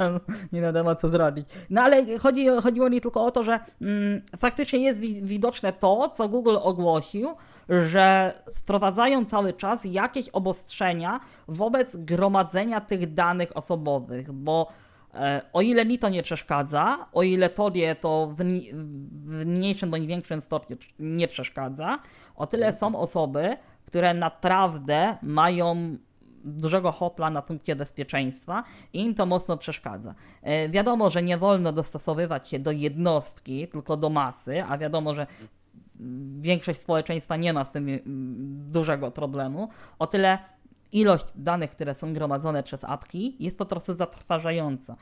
nie wiadomo co zrobić. No ale chodzi, chodziło mi tylko o to, że mm, faktycznie jest wi- widoczne to, co Google ogłosił, że wprowadzają cały czas jakieś obostrzenia wobec gromadzenia tych danych osobowych, bo e, o ile mi to nie przeszkadza, o ile tobie to w, w mniejszym bądź większym stopniu nie przeszkadza, o tyle są osoby, które naprawdę mają dużego hopla na punkcie bezpieczeństwa i im to mocno przeszkadza. E, wiadomo, że nie wolno dostosowywać się do jednostki, tylko do masy, a wiadomo, że większość społeczeństwa nie ma z tym mm, dużego problemu. O tyle ilość danych, które są gromadzone przez apki, jest to trochę zatrważająca.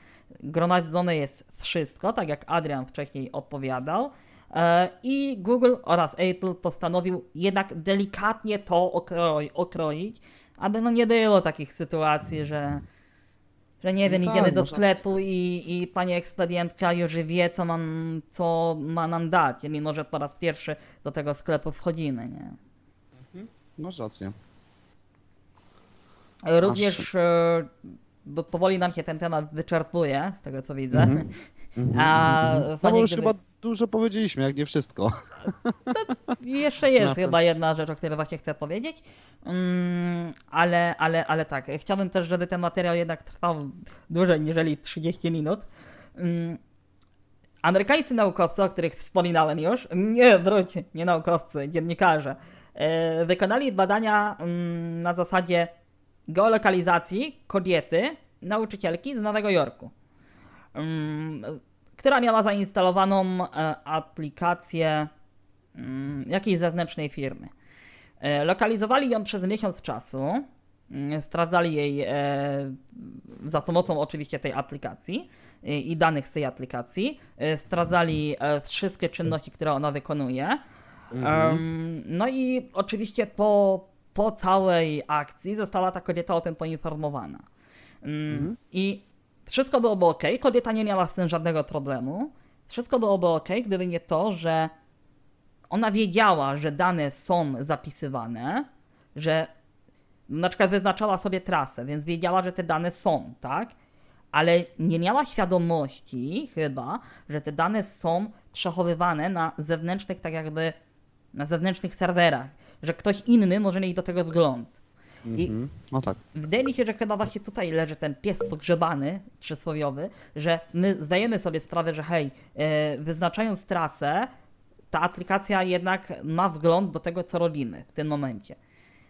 Gromadzone jest wszystko, tak jak Adrian wcześniej odpowiadał. e, I Google oraz Apple postanowił jednak delikatnie to okroi, okroić, aby no nie było takich sytuacji, że, że nie wiem, No tak, idziemy do sklepu i, i pani ekspedientka już wie, co, mam, co ma nam dać, mimo że po raz pierwszy do tego sklepu wchodzimy, nie? Masz rację. Również e, bo powoli nam się ten temat wyczerpuje, z tego co widzę. Mhm. A No bo już chyba dużo powiedzieliśmy, jak nie wszystko. Jeszcze jest No to- chyba jedna rzecz, o której właśnie chcę powiedzieć. Mm, ale, ale, ale tak, chciałbym też, żeby ten materiał jednak trwał dłużej niżeli 30 minut. Mm, amerykańscy naukowcy, o których wspominałem już, nie, wróć, nie naukowcy, dziennikarze, e, wykonali badania mm, na zasadzie geolokalizacji kobiety, nauczycielki z Nowego Jorku, mm, która miała zainstalowaną e, aplikację mm, jakiejś zewnętrznej firmy. E, Lokalizowali ją przez miesiąc czasu, mm, sprawdzali jej e, za pomocą oczywiście tej aplikacji i danych z tej aplikacji, sprawdzali e, wszystkie czynności, które ona wykonuje. Em, no i oczywiście po, po całej akcji została ta kobieta o tym poinformowana. Mm, I wszystko byłoby ok, kobieta nie miała z tym żadnego problemu. Wszystko byłoby ok, gdyby nie to, że ona wiedziała, że dane są zapisywane, że na przykład wyznaczała sobie trasę, więc wiedziała, że te dane są, tak? Ale nie miała świadomości chyba, że te dane są przechowywane na zewnętrznych, tak jakby na zewnętrznych serwerach, że ktoś inny może mieć do tego wgląd. I Mhm. No tak. Wydaje mi się, że chyba właśnie tutaj leży ten pies pogrzebany, przysłowiowy, że my zdajemy sobie sprawę, że hej, e, wyznaczając trasę, ta aplikacja jednak ma wgląd do tego, co robimy w tym momencie.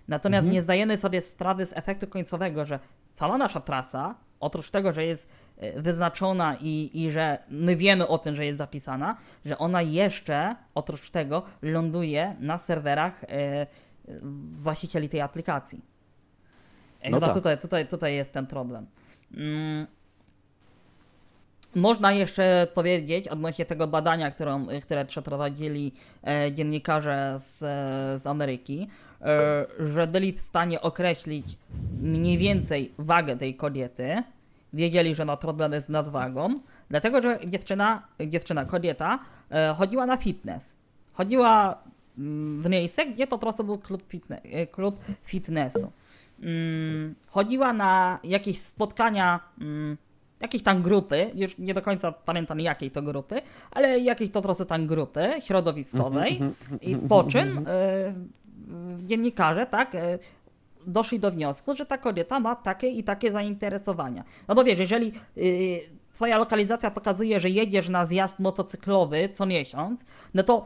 Natomiast nie zdajemy sobie sprawy z efektu końcowego, że cała nasza trasa, oprócz tego, że jest e, wyznaczona i, i że my wiemy o tym, że jest zapisana, że ona jeszcze oprócz tego ląduje na serwerach e, właścicieli tej aplikacji. No Chyba tak. tutaj, tutaj, tutaj jest ten problem. Mm. Można jeszcze powiedzieć odnośnie tego badania, którą, które przeprowadzili e, dziennikarze z, e, z Ameryki, e, że byli w stanie określić mniej więcej wagę tej kobiety. Wiedzieli, że ma problemy z nadwagą, dlatego że dziewczyna, dziewczyna kobieta, e, chodziła na fitness. Chodziła mm, w miejsce, gdzie po prostu był klub, fitne, e, klub fitnessu. Mm, chodziła na jakieś spotkania, mm, jakieś tam grupy, już nie do końca pamiętam jakiej to grupy, ale jakiejś to prostu tam grupy środowiskowej i po czym e, dziennikarze, tak, e, doszli do wniosku, że ta kobieta ma takie i takie zainteresowania. No bo wiesz, jeżeli twoja lokalizacja pokazuje, że jedziesz na zjazd motocyklowy co miesiąc, no to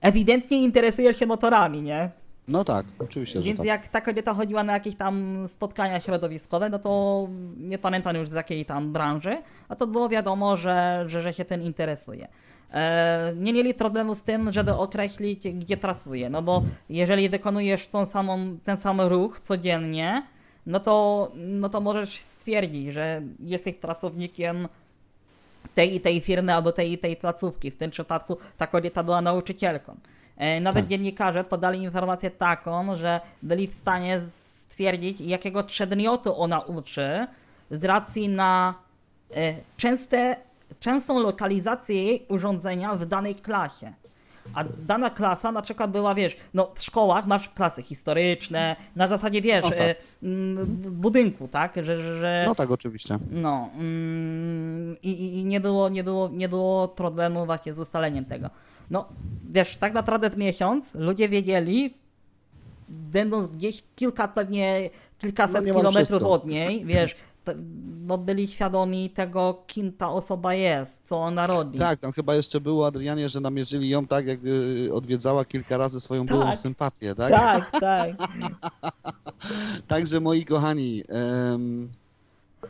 ewidentnie interesujesz się motorami, nie? No tak, oczywiście, Więc tak. jak ta kobieta chodziła na jakieś tam spotkania środowiskowe, no to nie pamiętam już z jakiej tam branży, a to było wiadomo, że, że, że się tym interesuje. E, nie mieli problemu z tym, żeby określić, gdzie pracuje, no bo jeżeli wykonujesz tą samą, ten sam ruch codziennie, no to, no to możesz stwierdzić, że jesteś pracownikiem tej i tej firmy albo tej i tej placówki. W tym przypadku ta kobieta była nauczycielką. E, Nawet Tak. dziennikarze podali informację taką, że byli w stanie stwierdzić, jakiego przedmiotu ona uczy z racji na e, częste, częstą lokalizację jej urządzenia w danej klasie. A dana klasa na przykład była, wiesz, no w szkołach masz klasy historyczne, na zasadzie, wiesz, No tak. mm, w budynku, tak, że, że- że No tak, oczywiście. no mm, i, i nie, było, nie, było, nie było problemu właśnie z ustaleniem tego. No wiesz, tak naprawdę miesiąc ludzie wiedzieli, będąc gdzieś kilka pewnie, kilkaset No, kilometrów od niej, wiesz, no byli świadomi tego, kim ta osoba jest, co ona robi. Tak, tam chyba jeszcze było, Adrianie, że namierzyli ją tak, jak y, odwiedzała kilka razy swoją byłą Tak. sympatię, tak? tak. tak. Także moi kochani, em,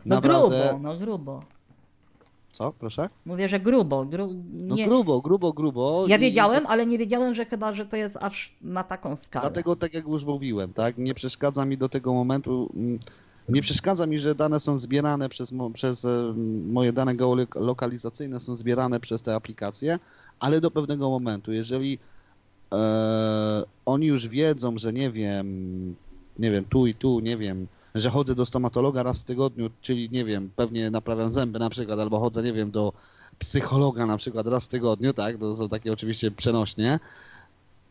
No naprawdę... grubo, no grubo. Co, proszę? Mówię, że grubo. Gru... No Nie... grubo, grubo, grubo. Ja i wiedziałem, ale nie wiedziałem, że chyba, że to jest aż na taką skalę. Dlatego, tak jak już mówiłem, tak, nie przeszkadza mi do tego momentu, mm, nie przeszkadza mi, że dane są zbierane przez, mo, przez e, moje dane geolokalizacyjne są zbierane przez te aplikacje, ale do pewnego momentu, jeżeli e, oni już wiedzą, że nie wiem, nie wiem, tu i tu, nie wiem, że chodzę do stomatologa raz w tygodniu, czyli nie wiem, pewnie naprawiam zęby na przykład, albo chodzę, nie wiem, do psychologa na przykład raz w tygodniu, tak, to są takie oczywiście przenośnie,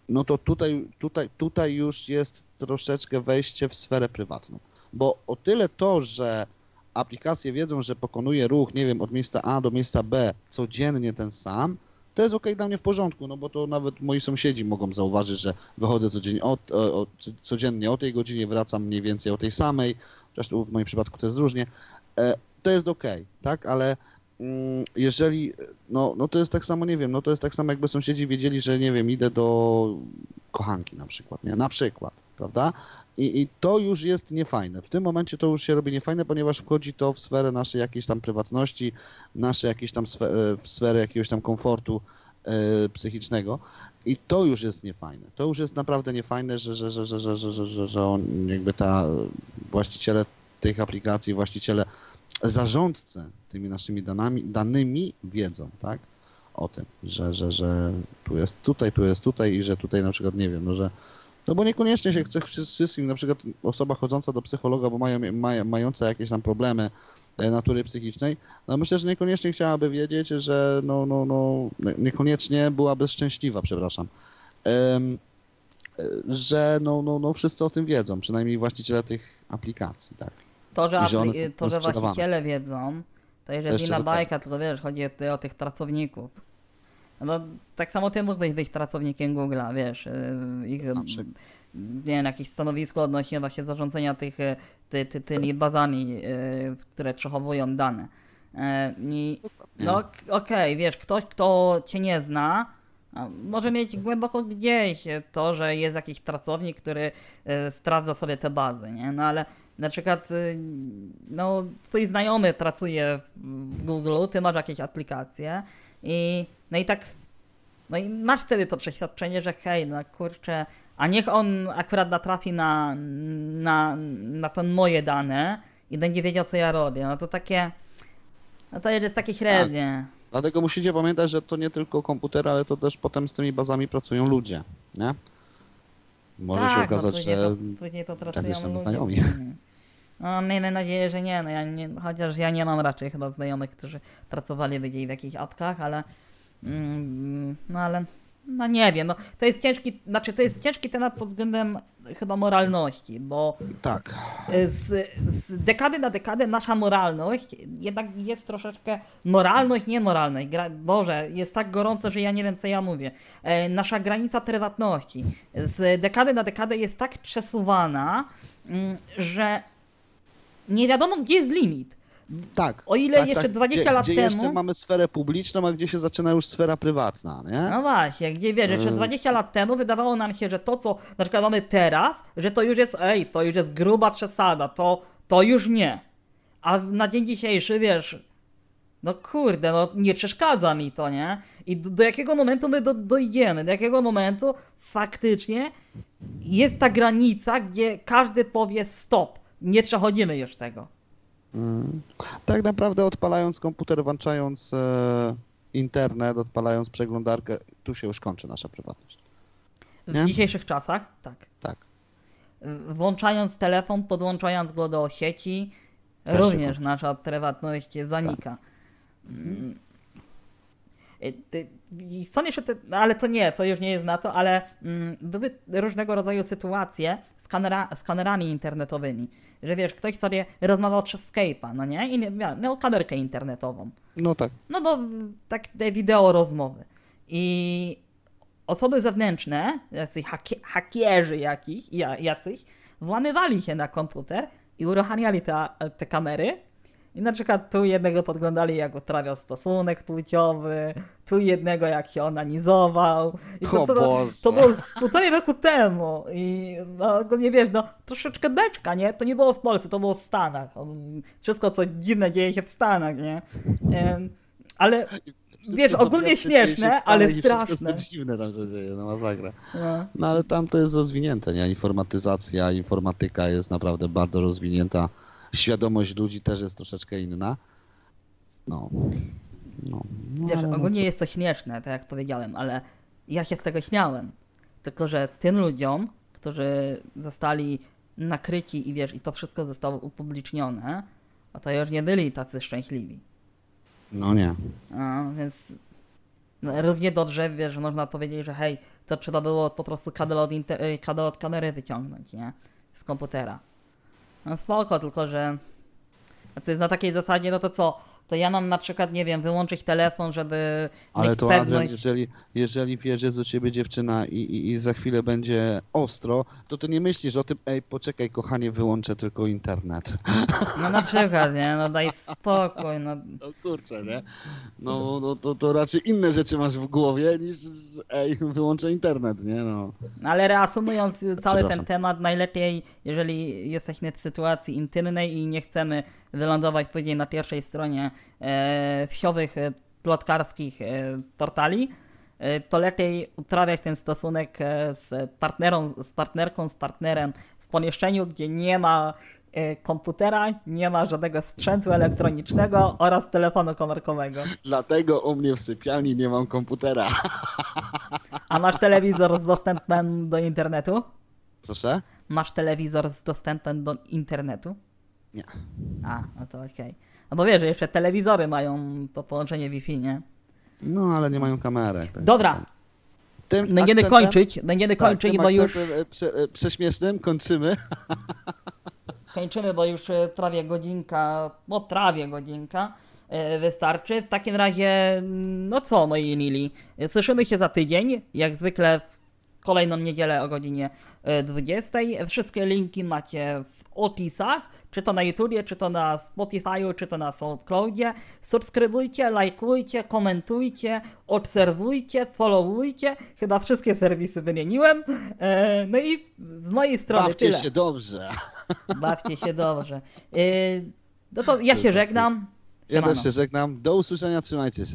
no to tutaj, tutaj, tutaj już jest troszeczkę wejście w sferę prywatną. Bo o tyle to, że aplikacje wiedzą, że pokonuje ruch, nie wiem, od miejsca A do miejsca B codziennie ten sam, to jest ok dla mnie w porządku, no bo to nawet moi sąsiedzi mogą zauważyć, że wychodzę codziennie o, o, codziennie o tej godzinie, wracam mniej więcej o tej samej, chociaż w moim przypadku to jest różnie. E, to jest ok, tak, ale mm, jeżeli, no, no to jest tak samo, nie wiem, no to jest tak samo jakby sąsiedzi wiedzieli, że nie wiem, idę do kochanki na przykład, nie, na przykład, prawda? I, I to już jest niefajne. W tym momencie to już się robi niefajne, ponieważ wchodzi to w sferę naszej jakiejś tam prywatności, nasze jakieś tam sfe, e, w sferę jakiegoś tam komfortu e, psychicznego. I to już jest niefajne. To już jest naprawdę niefajne, że, że, że, że, że, że, że, że, on, jakby ta właściciele tych aplikacji, właściciele, zarządcy tymi naszymi danami, danymi wiedzą, tak? O tym, że, że, że tu jest tutaj, tu jest tutaj i że tutaj na przykład nie wiem, no że no bo niekoniecznie się chce wszystkim, na przykład osoba chodząca do psychologa, bo mają, mają, mająca jakieś tam problemy e, natury psychicznej, no myślę, że niekoniecznie chciałaby wiedzieć, że no, no, no, niekoniecznie byłaby szczęśliwa, przepraszam, e, że no, no, no wszyscy o tym wiedzą, przynajmniej właściciele tych aplikacji, tak. To, że, że to, że właściciele wiedzą, to jest inna bajka, tylko wiesz, chodzi o tych pracowników. No, tak samo ty mógłbyś być pracownikiem Google'a, wiesz, yy, ich, nie wiem, jakieś stanowisko odnośnie właśnie zarządzania tych, yy, ty, ty, tymi bazami, yy, które przechowują dane. I, no k- okej, wiesz, ktoś, kto cię nie zna, może mieć głęboko gdzieś to, że jest jakiś pracownik, który sprawdza sobie te bazy, nie? No ale na przykład, y, no, twój znajomy pracuje w Google, ty masz jakieś aplikacje i no i tak, no i masz wtedy to przeświadczenie, że hej, no kurczę, a niech on akurat natrafi na, na, na te moje dane i będzie wiedział, co ja robię. No to takie, no to jest takie średnie. Dlatego musicie pamiętać, że to nie tylko komputer, ale to też potem z tymi bazami pracują ludzie, nie? Może się tak, okazać, no, później że to, później to pracują ludzie. znajomi. No, miejmy nadzieję, że nie, no ja nie. Chociaż ja nie mam raczej chyba znajomych, którzy pracowali gdzieś w jakichś apkach, ale. Mm, no ale. No nie wiem, no to jest ciężki, znaczy to jest ciężki temat pod względem chyba moralności, bo tak. z, z dekady na dekadę nasza moralność jednak jest troszeczkę moralność, niemoralność. Gra, Boże, jest tak gorąco, że ja nie wiem co ja mówię. E, nasza granica prywatności z dekady na dekadę jest tak przesuwana, mm, że nie wiadomo gdzie jest limit. Tak. O ile tak, jeszcze tak. 20 gdzie, lat gdzie temu- jeszcze mamy sferę publiczną, a gdzie się zaczyna już sfera prywatna, nie? No właśnie, gdzie wiesz, jeszcze Mm. 20 lat temu wydawało nam się, że to co na przykład mamy teraz, że to już jest, ej, to już jest gruba przesada, to, to już nie. A na dzień dzisiejszy, wiesz, no kurde, no nie przeszkadza mi to, nie? I do, do jakiego momentu my do, dojdziemy? Do jakiego momentu faktycznie jest ta granica, gdzie każdy powie stop, nie przechodzimy już tego. Mm. Tak naprawdę odpalając komputer, włączając e, internet, odpalając przeglądarkę, tu się już kończy nasza prywatność. W Nie? dzisiejszych czasach, tak. Tak. Włączając telefon, podłączając go do sieci, Też również nasza prywatność zanika. Mm. Y, ty- i Są jeszcze te, ale to nie, to już nie jest na to, ale mm, były różnego rodzaju sytuacje z, kamera, z kamerami internetowymi. Że wiesz, ktoś sobie rozmawiał przez Skype'a, no nie? I mia- miał kamerkę internetową. No tak. No bo tak te wideo rozmowy. I osoby zewnętrzne, jacyś hakie, hakierzy jakich, ja- jacyś, włamywali się na komputer i uruchamiali te, te kamery. I na przykład tu jednego podglądali, jak uprawiał stosunek płciowy, tu jednego, jak się onanizował. I to, to, to, to było półtorej roku temu. I no, ogólnie wiesz, no troszeczkę beczka, nie? To nie było w Polsce, to było w Stanach. Wszystko, co dziwne, dzieje się w Stanach, nie? Ale Wiesz, ogólnie śmieszne, ale straszne. co dziwne tam się dzieje, no masakra. no, No ale tam to jest rozwinięte, nie? Informatyzacja, informatyka jest naprawdę bardzo rozwinięta. Świadomość ludzi też jest troszeczkę inna. No. No. no wiesz, ale no ogólnie jest to śmieszne, tak jak powiedziałem, ale ja się z tego śmiałem. Tylko, że tym ludziom, którzy zostali nakryci i wiesz, i to wszystko zostało upublicznione, a to już nie byli tacy szczęśliwi. No nie. No, więc no, równie dobrze, wiesz, można powiedzieć, że hej, to trzeba było po prostu kabel od, inter- y, kabel od kamery wyciągnąć, nie? Z komputera. No spoko, tylko że to jest na takiej zasadzie, no to co? To ja mam na przykład, nie wiem, wyłączyć telefon, żeby Ale mieć to Adrian, pewność... jeżeli, jeżeli wiesz, że do ciebie dziewczyna i, i, i za chwilę będzie ostro, to ty nie myślisz o tym, ej, poczekaj kochanie, wyłączę tylko internet. No na przykład, nie? No daj spokój, no. No kurczę, nie? No, no to, to raczej inne rzeczy masz w głowie niż, ej, wyłączę internet, nie? No. No, Ale reasumując cały ten temat, najlepiej, jeżeli jesteśmy w sytuacji intymnej i nie chcemy wylądować później na pierwszej stronie e, wsiowych e, plotkarskich e, portali, e, to lepiej uprawiać ten stosunek e, z partnerą, z partnerką, z partnerem w pomieszczeniu, gdzie nie ma e, komputera, nie ma żadnego sprzętu elektronicznego oraz telefonu komórkowego. Dlatego u mnie w sypialni nie mam komputera. A masz telewizor z dostępem do internetu? Proszę? Masz telewizor z dostępem do internetu? Nie. A, no to okej. No bo wiesz, że jeszcze telewizory mają to połączenie Wi-Fi, nie? No, ale nie mają kamerek. tak. Dobra, Tym będziemy akcentem- kończyć, będziemy tak, kończyć, bo już e, Prze, e, prześmiesznym kończymy. kończymy, bo już e, prawie godzinka, no prawie godzinka wystarczy. W takim razie, no co, moi mili, E, słyszymy się za tydzień, jak zwykle w kolejną niedzielę o godzinie e, 20. Wszystkie linki macie w opisach, czy to na YouTubie, czy to na Spotify'u, czy to na SoundCloudzie. Subskrybujcie, lajkujcie, komentujcie, obserwujcie, followujcie. Chyba wszystkie serwisy wymieniłem. E, No i z mojej strony Bawcie tyle. się dobrze. Bawcie się dobrze. Yy, no to ja się żegnam. Ja Siemano. też się żegnam. Do usłyszenia, trzymajcie się.